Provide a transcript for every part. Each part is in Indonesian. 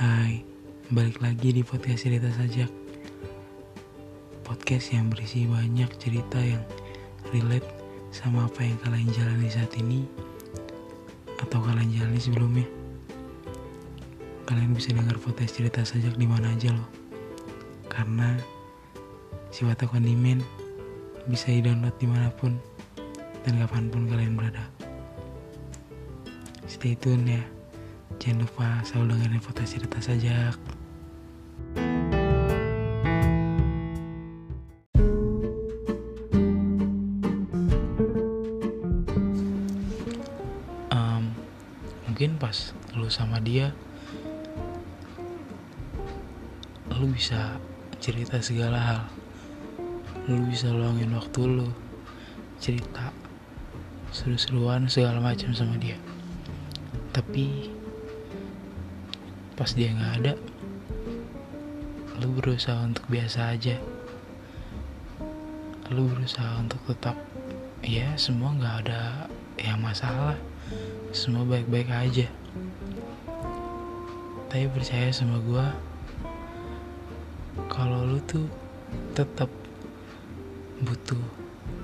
Hai, balik lagi di podcast cerita sajak. Podcast yang berisi banyak cerita yang relate sama apa yang kalian jalani saat ini Atau kalian jalani sebelumnya. Kalian bisa dengar podcast cerita sajak di mana aja loh. Karena si Watak Kondimen bisa di-download di mana pun dan kapan pun kalian berada. Stay tune ya Jangan lupa selalu dengerin podcast cerita sajak. Um, mungkin pas lu sama dia, lu bisa cerita segala hal. Lu bisa luangin waktu lu, cerita seru-seruan segala macam sama dia. Tapi pas dia nggak ada. Lu berusaha untuk biasa aja. Lu berusaha untuk tetap ya semua nggak ada yang masalah. Semua baik-baik aja. Tapi percaya sama gue kalau lu tuh tetap butuh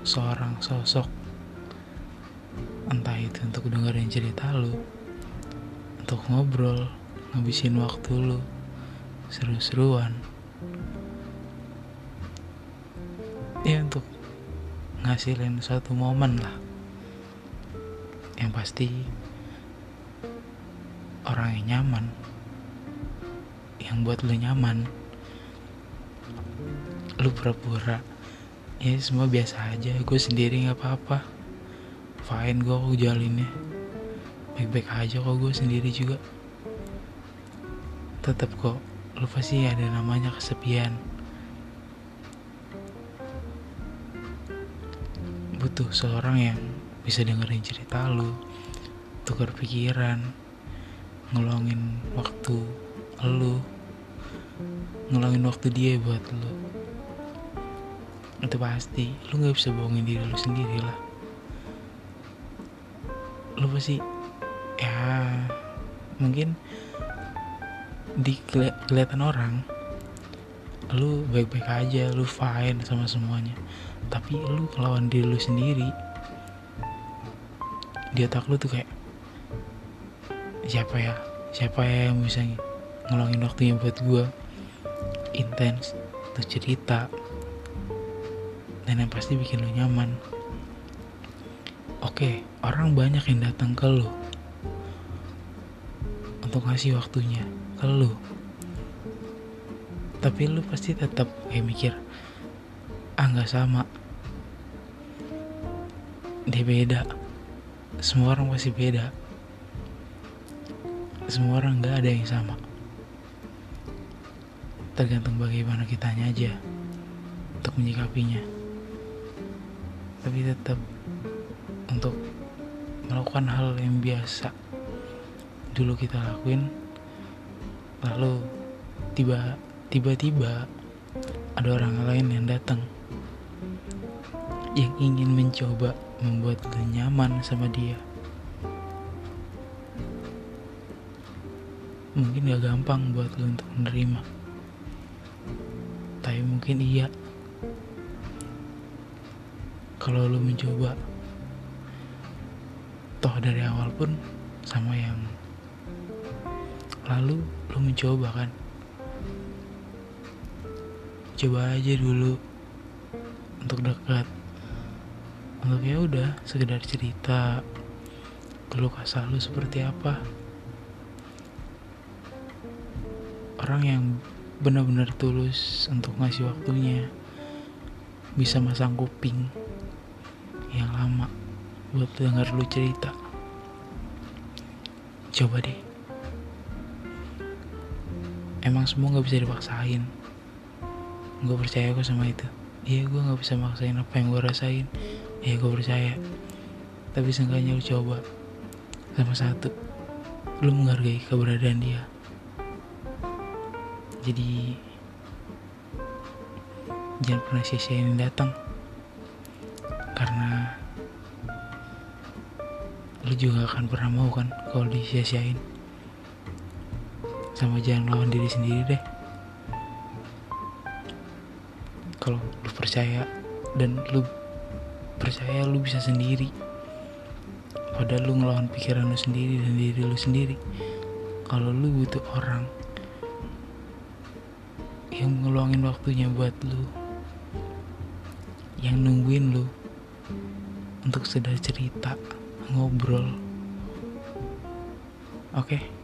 seorang sosok entah itu untuk dengerin cerita lu untuk ngobrol ngabisin waktu lu. Seru-seruan. Ya untuk ngasilin suatu momen lah. Yang pasti orang yang nyaman yang buat lu nyaman lu pura-pura. Ya semua biasa aja. Gue sendiri nggak apa-apa. Fine gue kok jalinnya baik-baik aja kok gue sendiri juga tetap kok lu pasti ada namanya kesepian. Butuh seorang yang bisa dengerin cerita lu tukar pikiran ngeluangin waktu lu ngeluangin waktu dia buat lu. Itu pasti lu nggak bisa bohongin diri lu sendiri lah. Lu pasti ya mungkin di kelihatan orang lu baik-baik aja lu fine sama semuanya. Tapi lu kelawan diri lu sendiri di otak lu tuh kayak siapa ya? Siapa ya yang bisa ngeluangin waktunya buat gue intens tuh cerita. Dan yang pasti bikin lu nyaman. Oke orang banyak yang datang ke lu untuk ngasih waktunya ke lu tapi lu pasti tetap kayak mikir ah nggak sama. Dia beda. Semua orang pasti beda. Semua orang nggak ada yang sama. Tergantung bagaimana kitanya aja untuk menyikapinya. Tapi tetap untuk melakukan hal yang biasa dulu kita lakuin lalu tiba tiba-tiba ada orang lain yang datang? Yang ingin mencoba membuat lu nyaman sama dia? Mungkin gak gampang buat lu untuk menerima. Tapi mungkin iya. Kalau lu mencoba toh dari awal pun sama yang lalu lu mencoba kan? Coba aja dulu untuk dekat. Untuk ya udah sekedar cerita keluh kesah lu seperti apa. Orang yang benar-benar tulus untuk ngasih waktunya bisa masang kuping yang lama buat denger lu cerita. Coba deh emang semua nggak bisa dipaksain. Gue percaya kok sama itu. Iya gue nggak bisa maksain apa yang gue rasain. Iya gue percaya. Tapi seenggaknya lu coba. Sama satu lu menghargai keberadaan dia. Jadi jangan pernah sia-siain datang. Karena lu juga akan pernah mau kan kalau disia-siain sama jangan lawan diri sendiri deh. Kalau lu percaya dan lu percaya lu bisa sendiri. Padahal lu ngelawan pikiran lu sendiri dan diri lu sendiri. Kalau lu butuh orang yang ngeluangin waktunya buat lu yang nungguin lu untuk sudah cerita ngobrol. Oke? okay?